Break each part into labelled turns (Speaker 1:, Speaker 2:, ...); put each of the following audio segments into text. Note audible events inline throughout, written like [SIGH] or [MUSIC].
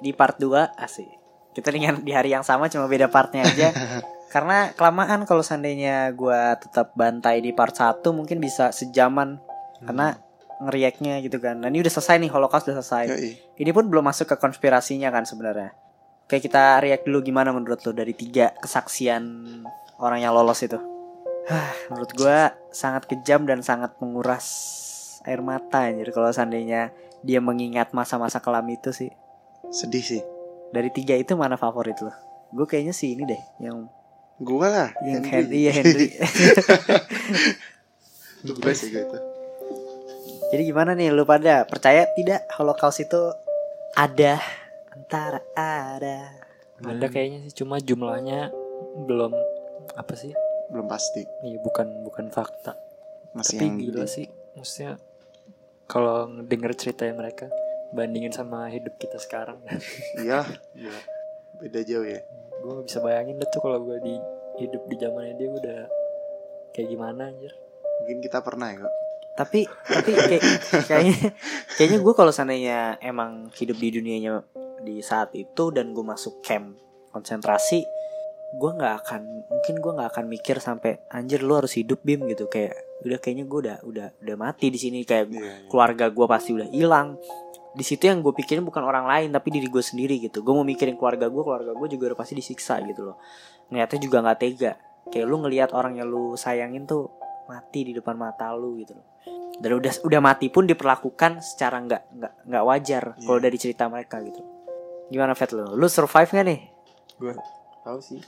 Speaker 1: di part 2 Asik. Kita dengan di hari yang sama cuma beda partnya aja. [LAUGHS] Karena kelamaan kalau seandainya gua tetap bantai di part 1 mungkin bisa sejaman. Karena ngeriaknya gitu kan. Nah, ini udah selesai nih, Holocaust udah selesai.
Speaker 2: Yoi.
Speaker 1: Ini pun belum masuk ke konspirasinya kan sebenarnya. Oke, kita react dulu gimana menurut lo dari tiga kesaksian orang yang lolos itu. Hah, menurut gua sangat kejam dan sangat menguras air mata anjir kalau seandainya dia mengingat masa-masa kelam itu sih.
Speaker 2: Sedih sih.
Speaker 1: Dari tiga itu mana favorit lo? Gue kayaknya sih ini deh yang
Speaker 2: Gua lah.
Speaker 1: yang Henry,
Speaker 2: Henry.
Speaker 1: iya Henry. [LAUGHS]
Speaker 2: Gua sih gitu.
Speaker 1: Jadi gimana nih lu pada percaya tidak Holocaust itu ada antara ada
Speaker 3: Ada kayaknya sih cuma jumlahnya belum apa sih?
Speaker 2: Belum pasti.
Speaker 3: Iya bukan bukan fakta.
Speaker 2: Masih
Speaker 3: Tapi
Speaker 2: yang
Speaker 3: gila sih maksudnya kalau denger ceritanya mereka bandingin sama hidup kita sekarang [LAUGHS]
Speaker 2: Iya. Gila. Beda jauh ya.
Speaker 3: gue gak bisa bayangin deh tuh kalau gue di hidup di zamannya dia udah kayak gimana anjir
Speaker 2: Mungkin kita pernah ya kok.
Speaker 1: tapi tapi kayak, kayaknya kayaknya gue kalau seandainya emang hidup di dunianya di saat itu dan gue masuk camp konsentrasi gue nggak akan mungkin gue nggak akan mikir sampai anjir lu harus hidup bim gitu kayak udah kayaknya gue udah udah udah mati di sini kayak
Speaker 2: Iya. iya.
Speaker 1: keluarga gue pasti udah hilang di situ yang gue pikirin bukan orang lain tapi diri gue sendiri gitu gue mau mikirin keluarga gue keluarga gue juga udah pasti disiksa gitu loh ngeliatnya juga nggak tega kayak lu ngelihat orang yang lu sayangin tuh mati di depan mata lu gitu loh dan udah udah mati pun diperlakukan secara nggak nggak nggak wajar kalau
Speaker 2: Iya.
Speaker 1: dari cerita mereka gitu gimana Fat lu lu survive gak nih
Speaker 4: Gue tahu sih.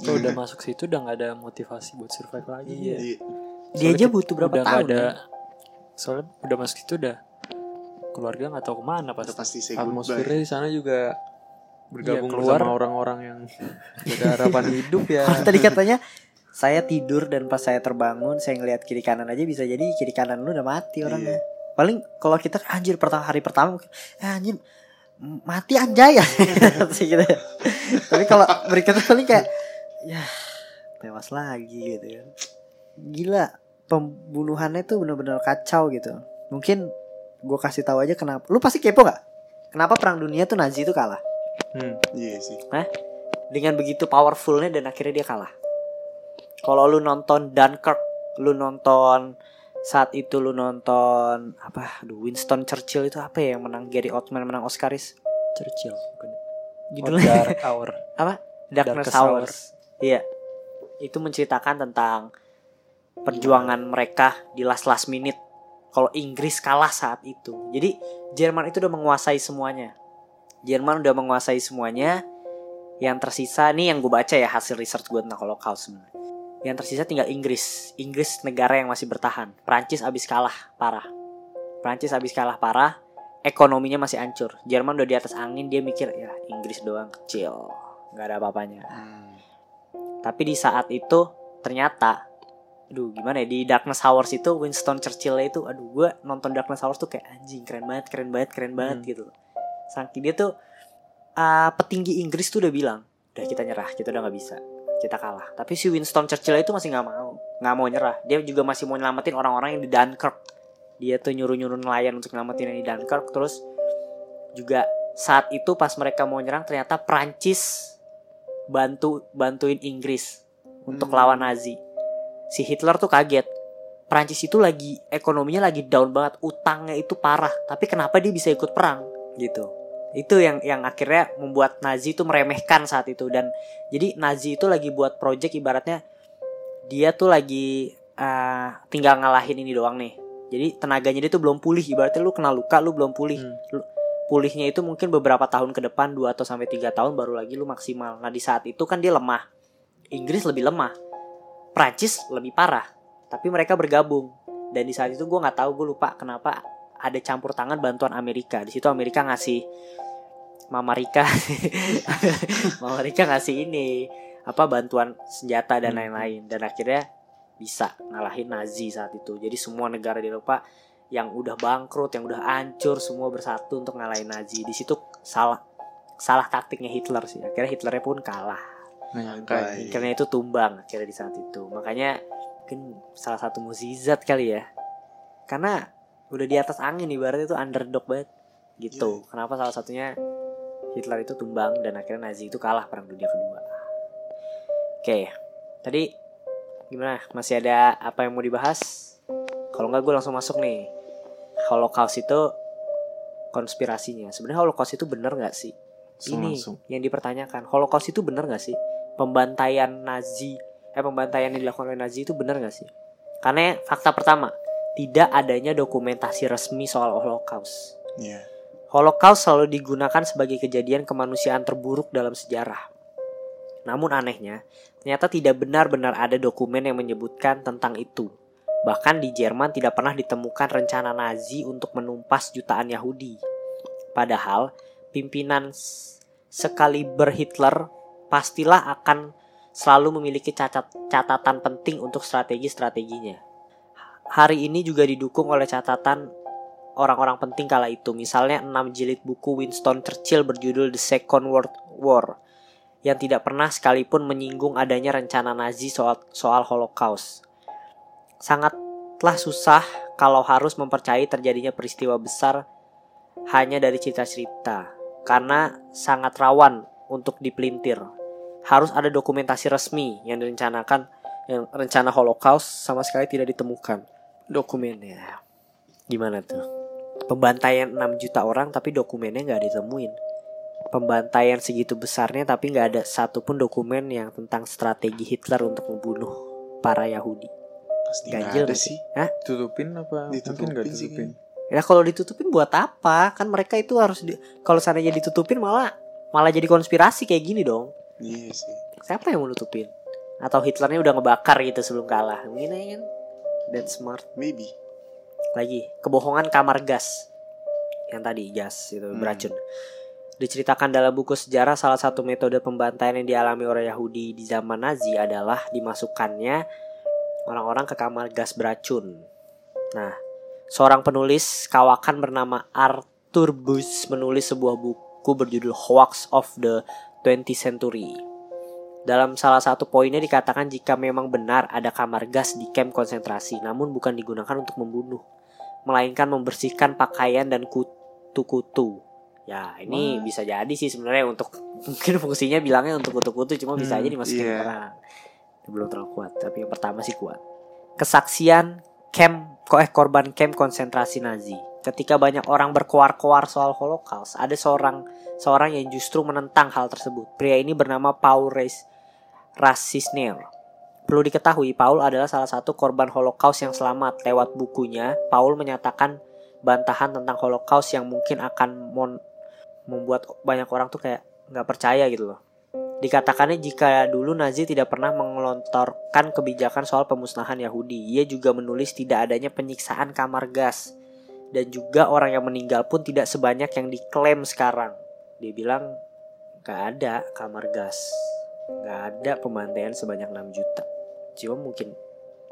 Speaker 3: kalau udah masuk situ udah nggak ada motivasi buat survive lagi
Speaker 1: Iya.
Speaker 3: ya.
Speaker 1: Dia aja butuh berapa
Speaker 3: udah
Speaker 1: tahun
Speaker 3: ada
Speaker 1: kan?
Speaker 3: soalnya udah masuk situ udah keluarga nggak tahu ke mana
Speaker 2: Udah
Speaker 3: pasti
Speaker 2: say
Speaker 5: atmosfernya di sana juga bergabung
Speaker 3: Iya, keluar.
Speaker 5: bersama orang-orang yang [LAUGHS] ada harapan hidup ya.
Speaker 1: tadi katanya saya tidur dan pas saya terbangun saya ngelihat kiri kanan aja bisa jadi kiri kanan lu udah mati orangnya. Paling kalau kita anjir pertama hari pertama mungkin, eh, anjir mati anjay. [LAUGHS] Ya gitu. tapi kalau berikutnya paling kayak ya tewas lagi gitu kan. Gila pembunuhannya tuh bener-bener kacau gitu. Mungkin gue kasih tahu aja kenapa lu pasti kepo nggak kenapa perang dunia tuh Nazi itu kalah
Speaker 5: Hmm.
Speaker 2: Iya sih.
Speaker 1: dengan begitu powerfulnya dan akhirnya dia kalah. Kalau lu nonton Dunkirk, lu nonton saat itu lu nonton apa? Aduh, Winston Churchill itu apa ya yang menang Gary Oldman menang Oscaris?
Speaker 3: Churchill
Speaker 1: Judulnya
Speaker 3: Oh, Dark [LAUGHS] Hour
Speaker 1: apa? Darkness,
Speaker 3: Darkest
Speaker 1: Hours. Iya. Itu menceritakan tentang perjuangan mereka di last last minute. Kalau Inggris kalah saat itu. Jadi Jerman itu udah menguasai semuanya. Jerman udah menguasai semuanya. Yang tersisa nih yang gue baca ya hasil research gue tentang Holocaust sebenarnya. Yang tersisa tinggal Inggris. Inggris negara yang masih bertahan. Prancis abis kalah parah. Prancis abis kalah parah. Ekonominya masih hancur. Jerman udah di atas angin dia mikir ya Inggris doang kecil. nggak ada apa-apanya.
Speaker 2: Hmm.
Speaker 1: Tapi di saat itu ternyata aduh gimana ya di Darkness Hours itu Winston Churchill itu aduh gue nonton Darkness Hours tuh kayak anjing keren banget keren banget keren banget
Speaker 3: Hmm.
Speaker 1: gitu saking dia tuh uh, petinggi Inggris tuh udah bilang udah kita nyerah kita udah nggak bisa kita kalah tapi si Winston Churchill itu masih nggak mau nggak mau nyerah dia juga masih mau nyelamatin orang-orang yang di Dunkirk dia tuh nyuruh-nyuruh nelayan untuk nyelamatin yang di Dunkirk terus juga saat itu pas mereka mau nyerang ternyata Prancis bantu bantuin Inggris untuk
Speaker 2: Hmm.
Speaker 1: lawan Nazi. Si Hitler tuh kaget. Prancis itu lagi ekonominya lagi down banget, utangnya itu parah. Tapi kenapa dia bisa ikut perang gitu? Itu yang yang akhirnya membuat Nazi itu meremehkan saat itu dan jadi Nazi itu lagi buat project ibaratnya dia tuh lagi eh, tinggal ngalahin ini doang nih. Jadi tenaganya dia tuh belum pulih ibaratnya lu kena luka lu belum pulih.
Speaker 3: Hmm.
Speaker 1: Lu- pulihnya itu mungkin beberapa tahun ke depan 2 atau sampai 3 tahun baru lagi lu maksimal. Nah, di saat itu kan dia lemah. Inggris lebih lemah. Prancis lebih parah. Tapi mereka bergabung. Dan di saat itu gue nggak tahu gue lupa kenapa ada campur tangan bantuan Amerika. Di situ Amerika ngasih Mama Rika [LAUGHS] Mama Rika ngasih ini apa bantuan senjata dan
Speaker 3: Hmm.
Speaker 1: lain-lain dan akhirnya bisa ngalahin Nazi saat itu. Jadi semua negara di Eropa yang udah bangkrut, yang udah hancur semua bersatu untuk ngalahin Nazi. Di situ salah salah taktiknya Hitler sih. Akhirnya Hitlernya pun kalah.
Speaker 4: Menyangka
Speaker 2: Baik.
Speaker 1: Akhirnya itu tumbang akhirnya di saat itu. Makanya mungkin salah satu mukjizat kali ya. Karena udah di atas angin ibaratnya itu underdog banget gitu. Kenapa salah satunya Hitler itu tumbang dan akhirnya Nazi itu kalah perang dunia kedua. Oke, tadi gimana? Masih ada apa yang mau dibahas? Kalau nggak gue langsung masuk nih. Holocaust itu konspirasinya. Sebenarnya Holocaust itu bener nggak sih? Ini
Speaker 4: langsung.
Speaker 1: yang dipertanyakan. Holocaust itu bener nggak sih? Pembantaian Nazi, eh pembantaian yang dilakukan oleh Nazi itu bener nggak sih? Karena fakta pertama, tidak adanya dokumentasi resmi soal Holocaust.
Speaker 2: Iya.
Speaker 1: Holocaust selalu digunakan sebagai kejadian kemanusiaan terburuk dalam sejarah. Namun anehnya, ternyata tidak benar-benar ada dokumen yang menyebutkan tentang itu. Bahkan di Jerman tidak pernah ditemukan rencana Nazi untuk menumpas jutaan Yahudi. Padahal, pimpinan s- sekaliber Hitler pastilah akan selalu memiliki cacat catatan penting untuk strategi-strateginya. Hari ini juga didukung oleh catatan orang-orang penting kala itu. Misalnya 6 jilid buku Winston Churchill berjudul The Second World War yang tidak pernah sekalipun menyinggung adanya rencana Nazi soal soal Holocaust. Sangatlah susah kalau harus mempercayai terjadinya peristiwa besar hanya dari cerita-cerita karena sangat rawan untuk dipelintir. Harus ada dokumentasi resmi yang direncanakan yang rencana Holocaust sama sekali tidak ditemukan dokumennya. Gimana tuh? Pembantaian 6 juta orang tapi dokumennya nggak ditemuin. Pembantaian segitu besarnya tapi nggak ada satupun dokumen yang tentang strategi Hitler untuk membunuh para Yahudi.
Speaker 2: Pasti
Speaker 1: Ganjil
Speaker 2: ada sih.
Speaker 1: Hah?
Speaker 4: Tutupin apa?
Speaker 2: Ditutupin
Speaker 4: nggak
Speaker 2: sih
Speaker 4: tutupin.
Speaker 1: Ya kalau ditutupin buat apa? Kan mereka itu harus di, kalau seandainya ditutupin malah malah jadi konspirasi kayak gini dong.
Speaker 2: Iya sih.
Speaker 1: Siapa yang mau nutupin? Atau Hitlernya udah ngebakar gitu sebelum kalah. Mungkin aja kan. That's smart.
Speaker 2: Maybe.
Speaker 1: lagi kebohongan kamar gas yang tadi gas itu
Speaker 2: Hmm.
Speaker 1: beracun diceritakan dalam buku sejarah salah satu metode pembantaian yang dialami orang Yahudi di zaman Nazi adalah dimasukkannya orang-orang ke kamar gas beracun nah seorang penulis kawakan bernama Arthur Bush menulis sebuah buku berjudul Hoax of the 20th Century dalam salah satu poinnya dikatakan jika memang benar ada kamar gas di kamp konsentrasi, namun bukan digunakan untuk membunuh, melainkan membersihkan pakaian dan kutu-kutu. Ya, ini bisa jadi sih sebenarnya untuk [LAUGHS] mungkin fungsinya bilangnya untuk kutu-kutu, cuma bisa aja
Speaker 4: Hmm,
Speaker 1: dimasukin
Speaker 2: iya.
Speaker 1: orang. Belum terlalu kuat, tapi yang pertama sih kuat. Kesaksian camp eh, korban camp konsentrasi Nazi. Ketika banyak orang berkoar-koar soal Holocaust, ada seorang seorang yang justru menentang hal tersebut. Pria ini bernama Paul Reis Rasisner. Perlu diketahui, Paul adalah salah satu korban Holocaust yang selamat. Lewat bukunya, Paul menyatakan bantahan tentang Holocaust yang mungkin akan membuat banyak orang tuh kayak nggak percaya gitu loh. Dikatakannya jika dulu Nazi tidak pernah mengelontorkan kebijakan soal pemusnahan Yahudi, ia juga menulis tidak adanya penyiksaan kamar gas dan juga orang yang meninggal pun tidak sebanyak yang diklaim sekarang. Dia bilang nggak ada kamar gas, nggak ada pembantaian sebanyak 6 juta. Cuma mungkin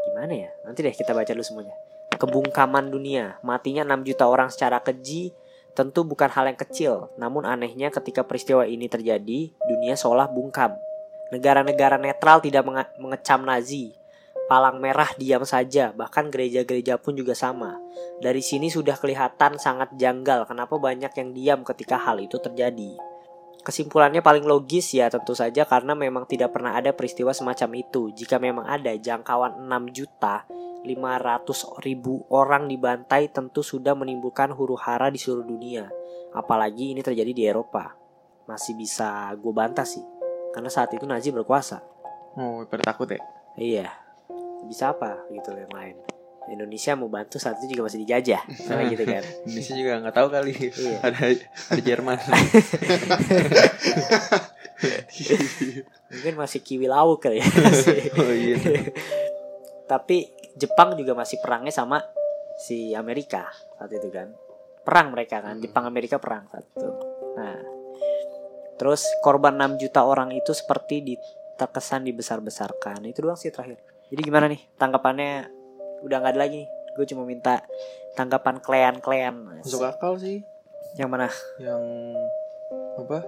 Speaker 1: gimana ya? Nanti deh kita baca dulu semuanya. Kebungkaman dunia, matinya 6 juta orang secara keji tentu bukan hal yang kecil. Namun anehnya ketika peristiwa ini terjadi, dunia seolah bungkam. Negara-negara netral tidak menge- mengecam Nazi. Palang merah diam saja, bahkan gereja-gereja pun juga sama. Dari sini sudah kelihatan sangat janggal kenapa banyak yang diam ketika hal itu terjadi. Kesimpulannya paling logis ya tentu saja karena memang tidak pernah ada peristiwa semacam itu. Jika memang ada jangkauan 6 juta 500 ribu orang dibantai tentu sudah menimbulkan huru hara di seluruh dunia. Apalagi ini terjadi di Eropa. Masih bisa gue bantah sih. Karena saat itu Nazi berkuasa.
Speaker 4: Oh, pada takut ya?
Speaker 1: Iya. Bisa apa gitu yang lain. Indonesia mau bantu saat itu juga masih dijajah. Misalnya gitu kan. [LAUGHS]
Speaker 5: Indonesia juga nggak tahu kali
Speaker 1: Iya.
Speaker 5: ada ada Jerman
Speaker 1: Mungkin masih kiwi lauk kali ya. [LAUGHS]
Speaker 5: Oh iya
Speaker 1: Tapi Jepang juga masih perangnya sama si Amerika saat itu kan. Perang mereka kan,
Speaker 5: Hmm.
Speaker 1: Jepang Amerika perang saat itu. Nah, Terus korban 6 juta orang itu seperti di terkesan dibesar-besarkan. Itu doang sih terakhir. Jadi gimana nih tanggapannya? Udah nggak ada lagi nih. Gue cuma minta tanggapan klean-klean.
Speaker 5: Masuk akal sih.
Speaker 1: Yang mana?
Speaker 5: Yang apa?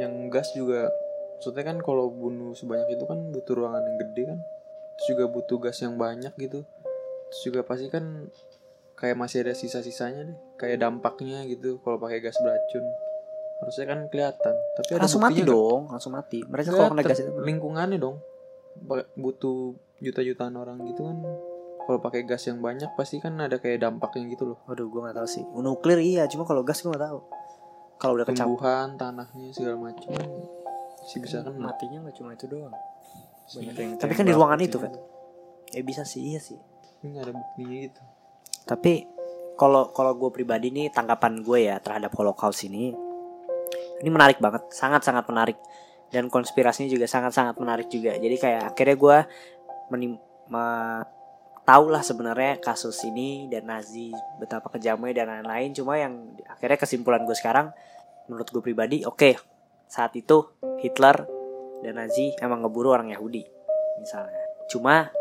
Speaker 5: Yang gas juga. Maksudnya kan kalau bunuh sebanyak itu kan butuh ruangan yang gede kan. Terus juga butuh gas yang banyak gitu. Terus juga pasti kan kayak masih ada sisa-sisanya deh. Kayak dampaknya gitu kalau pakai gas beracun. Harusnya kan kelihatan. Tapi ada
Speaker 1: Langsung mati dong, langsung mati. Mereka kalau kena gas itu
Speaker 5: lingkungannya dong butuh juta-jutaan orang gitu kan kalau pakai gas yang banyak pasti kan ada kayak dampaknya gitu loh
Speaker 1: Waduh, gue gak tahu sih. Nuklir iya, cuma kalau gas gue gak tahu. Kalau udah
Speaker 5: tumbuhan tanahnya segala macam sih bisa kan
Speaker 3: Matinya nggak cuma itu doang. Banyak yang
Speaker 1: Tapi kan di ruangan itu kan. Ya bisa sih, iya sih.
Speaker 5: ini nggak ada buktinya gitu
Speaker 1: Tapi kalau kalau gue pribadi nih tanggapan gue ya terhadap Holocaust ini ini menarik banget, sangat-sangat menarik dan konspirasinya juga sangat-sangat menarik juga. Jadi kayak akhirnya gue menim me- tahu lah sebenarnya kasus ini dan Nazi betapa kejamnya dan lain-lain. Cuma yang akhirnya kesimpulan gue sekarang menurut gue pribadi, oke saat itu Hitler dan Nazi emang ngeburu orang Yahudi misalnya. Cuma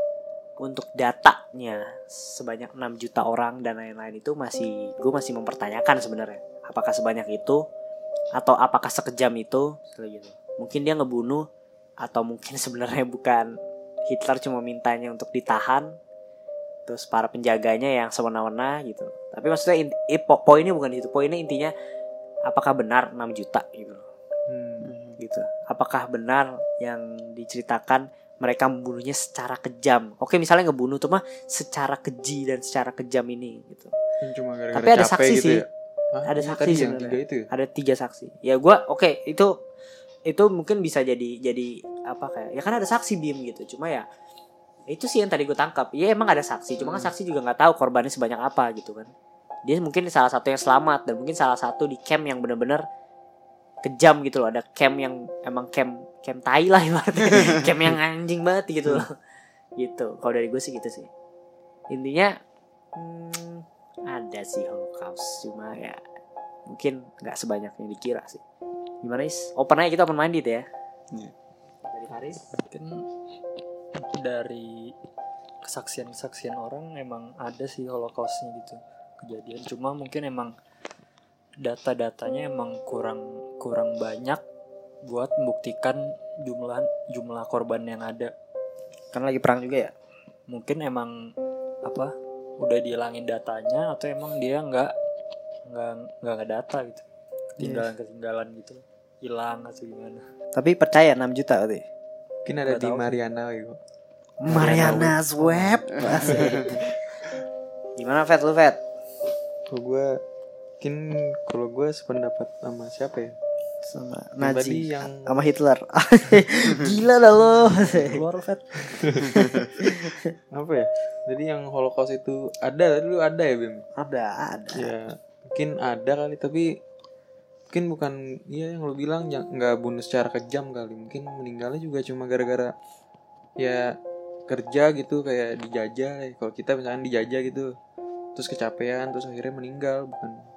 Speaker 1: untuk datanya sebanyak 6 juta orang dan lain-lain itu masih gue masih mempertanyakan sebenarnya apakah sebanyak itu atau apakah sekejam itu gitu. mungkin dia ngebunuh atau mungkin [LAUGHS] sebenarnya bukan Hitler cuma mintanya untuk ditahan terus para penjaganya yang semena-mena gitu tapi maksudnya po- poinnya bukan itu poinnya intinya apakah benar 6 juta gitu
Speaker 5: hmm.
Speaker 1: gitu. Apakah benar yang diceritakan mereka membunuhnya secara kejam? Oke, misalnya ngebunuh tuh mah secara keji dan secara kejam ini gitu.
Speaker 5: Cuma gara-gara
Speaker 1: Tapi ada saksi
Speaker 5: gitu
Speaker 1: sih.
Speaker 5: ya Hah?
Speaker 1: Ada
Speaker 5: Iya,
Speaker 1: saksi sebenarnya.
Speaker 5: ya?
Speaker 1: Ada tiga saksi. Ya gua oke itu itu mungkin bisa jadi jadi apa kayak ya kan ada saksi bim gitu. Cuma ya itu sih yang tadi gue tangkap. Iya emang ada saksi. Cuma kan saksi juga nggak tahu korbannya sebanyak apa gitu kan. Dia mungkin salah satu yang selamat dan mungkin salah satu di camp yang bener-bener kejam gitu loh. Ada camp yang emang camp camp tai lah ibaratnya. [LAUGHS] camp yang anjing banget gitu loh. Gitu. Kalau dari gue sih gitu sih. Intinya hmm, ada sih Holocaust cuma ya mungkin nggak sebanyak yang dikira sih. Gimana is? Open aja kita open minded ya.
Speaker 2: Iya.
Speaker 1: Dari Haris.
Speaker 3: Mungkin dari kesaksian-kesaksian orang emang ada sih holocaustnya gitu kejadian cuma mungkin emang data-datanya emang kurang kurang banyak buat membuktikan jumlah jumlah korban yang ada
Speaker 1: Kan lagi perang juga ya.
Speaker 3: mungkin emang apa udah dihilangin datanya atau emang dia nggak nggak nggak ngedata gitu ketinggalan ketinggalan gitu hilang atau gimana
Speaker 1: Tapi percaya 6 juta berarti.
Speaker 5: mungkin ada
Speaker 3: Nggak
Speaker 5: di
Speaker 3: tahu.
Speaker 5: Mariana gitu
Speaker 1: Mariana's Web. Gimana Fat lu Fat?
Speaker 5: kalau gue mungkin kalau gue sependapat sama siapa ya
Speaker 1: Sama Nazi
Speaker 5: yang
Speaker 1: sama Hitler. [LAUGHS] Gila dah lo.
Speaker 3: keluar Fat [LAUGHS]
Speaker 5: apa ya jadi yang holocaust itu ada dulu ada ya bim
Speaker 1: ada, ada.
Speaker 5: ya mungkin ada kali tapi mungkin bukan ya yang lo bilang yang nggak bunuh secara kejam kali mungkin meninggalnya juga cuma gara-gara ya kerja gitu kayak dijajah ya. kalau kita misalnya dijajah gitu terus kecapean terus akhirnya meninggal bukan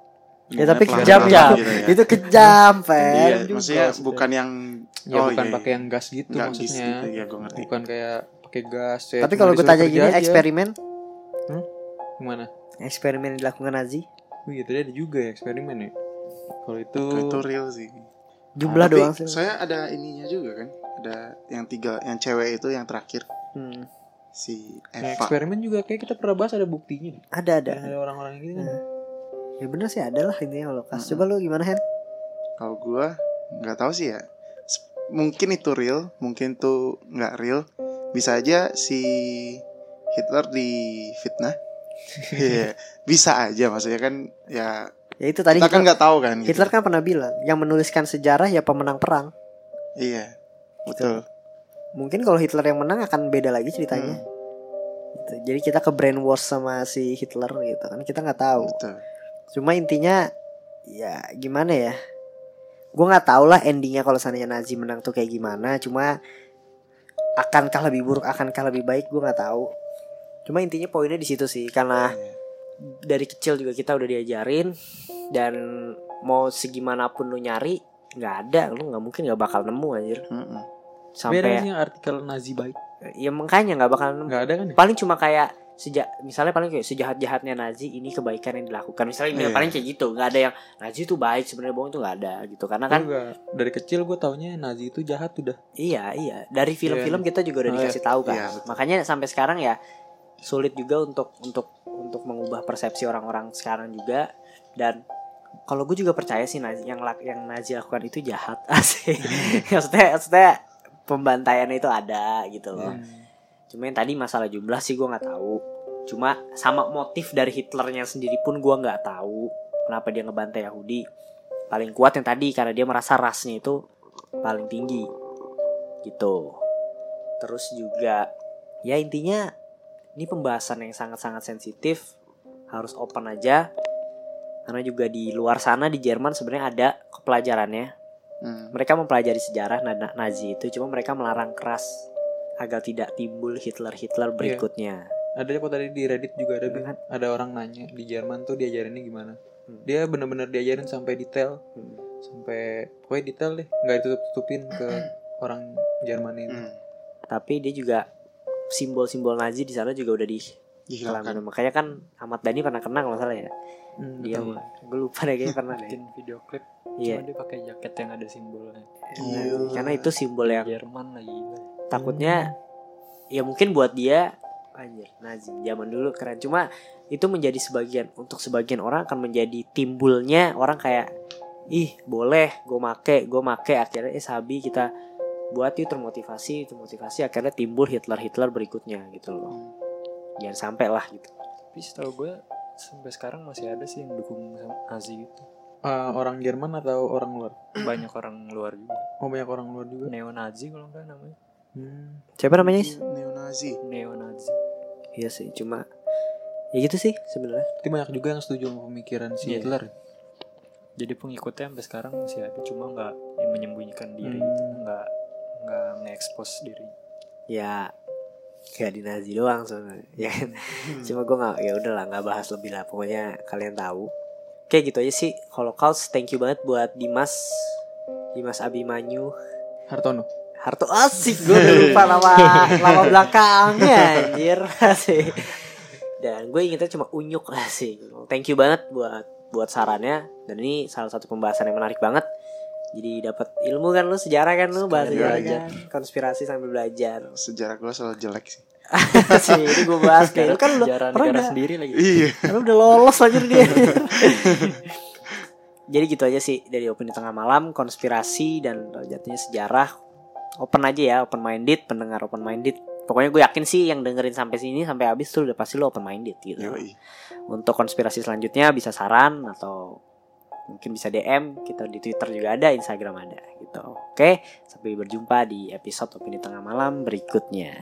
Speaker 1: Ya tapi kejam ya.
Speaker 2: gitu ya.
Speaker 1: Itu kejam,
Speaker 2: Iya,
Speaker 1: Fat.
Speaker 5: juga
Speaker 2: maksudnya bukan yang
Speaker 5: ya
Speaker 2: Oh,
Speaker 5: bukan
Speaker 2: iya,
Speaker 5: pakai yang gas gitu
Speaker 2: nggak
Speaker 5: maksudnya
Speaker 2: gitu ya gue ngerti.
Speaker 5: bukan kayak pakai gas ya,
Speaker 1: Tapi kalau gue tanya gini,
Speaker 5: aja.
Speaker 1: eksperimen,
Speaker 5: gimana
Speaker 1: eksperimen dilakukan Nazi,
Speaker 5: oh iya tadi ada juga ya eksperimen ya kalau itu
Speaker 2: itu real sih.
Speaker 1: jumlah
Speaker 2: Tapi
Speaker 1: doang sih.
Speaker 2: saya ada ininya juga kan. Ada yang tiga, yang cewek itu yang terakhir
Speaker 1: Hmm.
Speaker 2: si Eva.
Speaker 5: eksperimen juga kayak kita pernah bahas ada buktinya
Speaker 1: Ada ada.
Speaker 5: yang ada orang-orang yang gitu kan
Speaker 1: Ya bener sih ada lah intinya holocaust.
Speaker 2: Hmm.
Speaker 1: Coba lu gimana Hen?
Speaker 2: Kalau gua nggak tahu sih ya. Mungkin itu real, mungkin tuh nggak real. Bisa aja si Hitler di fitnah. [LAUGHS] Iya, bisa aja maksudnya kan ya
Speaker 1: Ya itu tadi
Speaker 2: kita kan nggak tahu kan gitu.
Speaker 1: Hitler kan pernah bilang yang menuliskan sejarah ya pemenang perang.
Speaker 2: Iya. Betul.
Speaker 1: Mungkin kalau Hitler yang menang akan beda lagi ceritanya.
Speaker 2: Hmm,
Speaker 1: Gitu. Jadi kita ke brainwash sama si Hitler gitu kan kita nggak tahu.
Speaker 2: betul.
Speaker 1: Cuma intinya ya gimana ya? Gue nggak tahu lah endingnya kalau seandainya Nazi menang tuh kayak gimana. Cuma akankah lebih buruk, akankah lebih baik gue nggak tahu. Cuma intinya poinnya di situ sih karena
Speaker 2: Iya.
Speaker 1: dari kecil juga kita udah diajarin dan mau segimanapun lu nyari nggak ada lu nggak mungkin nggak bakal nemu anjir.
Speaker 5: Beda
Speaker 1: sampai
Speaker 5: sih yang artikel Nazi baik.
Speaker 1: ya makanya nggak bakal nemu
Speaker 5: Nggak ada kan ya?
Speaker 1: paling cuma kayak sejak misalnya paling kayak sejahat jahatnya Nazi ini kebaikan yang dilakukan misalnya
Speaker 2: Iya.
Speaker 1: paling kayak gitu nggak ada yang Nazi itu baik sebenarnya bohong itu nggak ada gitu karena kan
Speaker 5: dari kecil gue taunya Nazi itu jahat udah.
Speaker 1: iya iya dari film-film kita juga udah
Speaker 5: Oh,
Speaker 1: dikasih tahu kan
Speaker 2: Iya, betul.
Speaker 1: makanya sampai sekarang ya sulit juga untuk untuk untuk mengubah persepsi orang-orang sekarang juga dan kalau gue juga percaya sih yang yang Nazi lakukan itu jahat [LAUGHS] asik maksudnya maksudnya pembantaian itu ada gitu loh Cuma yang tadi masalah jumlah sih gue nggak tahu. Cuma sama motif dari Hitlernya sendiri pun gue nggak tahu kenapa dia ngebantai Yahudi. Paling kuat yang tadi karena dia merasa rasnya itu paling tinggi. Gitu. Terus juga ya intinya ini pembahasan yang sangat-sangat sensitif harus open aja karena juga di luar sana di Jerman sebenarnya ada kepelajarannya
Speaker 2: Hmm.
Speaker 1: mereka mempelajari sejarah na- na- Nazi itu cuma mereka melarang keras agar tidak timbul Hitler-Hitler berikutnya.
Speaker 5: Ada kok tadi di Reddit juga ada
Speaker 1: Iya kan?
Speaker 5: ada orang nanya di Jerman tuh diajarinnya gimana.
Speaker 1: Hmm.
Speaker 5: Dia bener-bener diajarin sampai detail,
Speaker 1: Hmm.
Speaker 5: sampai pokoknya detail deh, nggak ditutup-tutupin ke orang Jerman itu.
Speaker 2: Hmm.
Speaker 1: Tapi dia juga simbol-simbol Nazi di sana juga udah di
Speaker 2: Dihilangkan.
Speaker 1: Makanya kan Ahmad Dhani pernah kena kalau salah ya.
Speaker 5: Hmm,
Speaker 1: Dia gue lupa deh kayaknya pernah deh.
Speaker 3: bikin video klip
Speaker 1: Iya.
Speaker 3: cuma dia pakai jaket yang ada simbolnya
Speaker 2: Gila.
Speaker 1: Karena itu simbol yang
Speaker 3: Jerman lagi
Speaker 1: takutnya ya mungkin buat dia anjir Nazi zaman dulu keren cuma itu menjadi sebagian untuk sebagian orang akan menjadi timbulnya orang kayak ih boleh gue make gue make akhirnya eh sabi kita buat yuk termotivasi termotivasi akhirnya timbul Hitler Hitler berikutnya gitu loh jangan sampai lah gitu
Speaker 3: tapi setahu gue sampai sekarang masih ada sih yang dukung Nazi gitu
Speaker 5: Eh, orang Jerman atau orang luar?
Speaker 3: banyak orang luar juga
Speaker 5: Oh banyak orang luar juga.
Speaker 3: neo Nazi kalau nggak namanya
Speaker 5: Hmm.
Speaker 1: siapa namanya
Speaker 2: Neo-Nazi.
Speaker 3: neo Nazi
Speaker 1: iya sih cuma ya gitu sih sebenarnya
Speaker 5: Tapi banyak juga yang setuju sama pemikiran si
Speaker 3: Iya.
Speaker 5: Hitler.
Speaker 3: jadi pengikutnya sampai sekarang masih ada cuma nggak yang menyembunyikan diri
Speaker 5: Hmm.
Speaker 3: gitu nggak nggak nge-expose diri
Speaker 1: ya kayak di Nazi doang sebenarnya [LAUGHS] ya kan? Cuma gue nggak ya udahlah nggak bahas lebih lah. Pokoknya kalian tahu. Kayak gitu aja sih. Holocaust thank you banget buat Dimas. Dimas Abimanyu.
Speaker 5: Hartono.
Speaker 1: Harto asik. Gue udah lupa nama [LAUGHS] nama belakangnya anjir. Asik. Dan gue ingetnya cuma unyuk asik. Thank you banget buat buat sarannya. Dan ini salah satu pembahasan yang menarik banget jadi dapat ilmu kan lu sejarah kan lu bahas sejarah
Speaker 2: belajar.
Speaker 1: kan. Konspirasi sambil belajar. [LAUGHS]
Speaker 2: Sejarah gue selalu jelek sih. [LAUGHS]
Speaker 1: sih ini gue bahas kayak lu. Kan udah
Speaker 3: sejarah
Speaker 1: pernah
Speaker 3: negara
Speaker 1: udah,
Speaker 3: sendiri lagi.
Speaker 2: Iya.
Speaker 1: lu udah lolos aja dia. [LAUGHS] Jadi gitu aja sih dari opini tengah malam konspirasi dan jatuhnya sejarah. Open aja ya open minded pendengar open minded pokoknya gue yakin sih yang dengerin sampai sini sampai habis tuh udah pasti lu open minded gitu.
Speaker 2: Yoi.
Speaker 1: untuk konspirasi selanjutnya bisa saran atau mungkin bisa DM kita di Twitter juga ada Instagram ada gitu. Oke sampai berjumpa di episode opini tengah malam berikutnya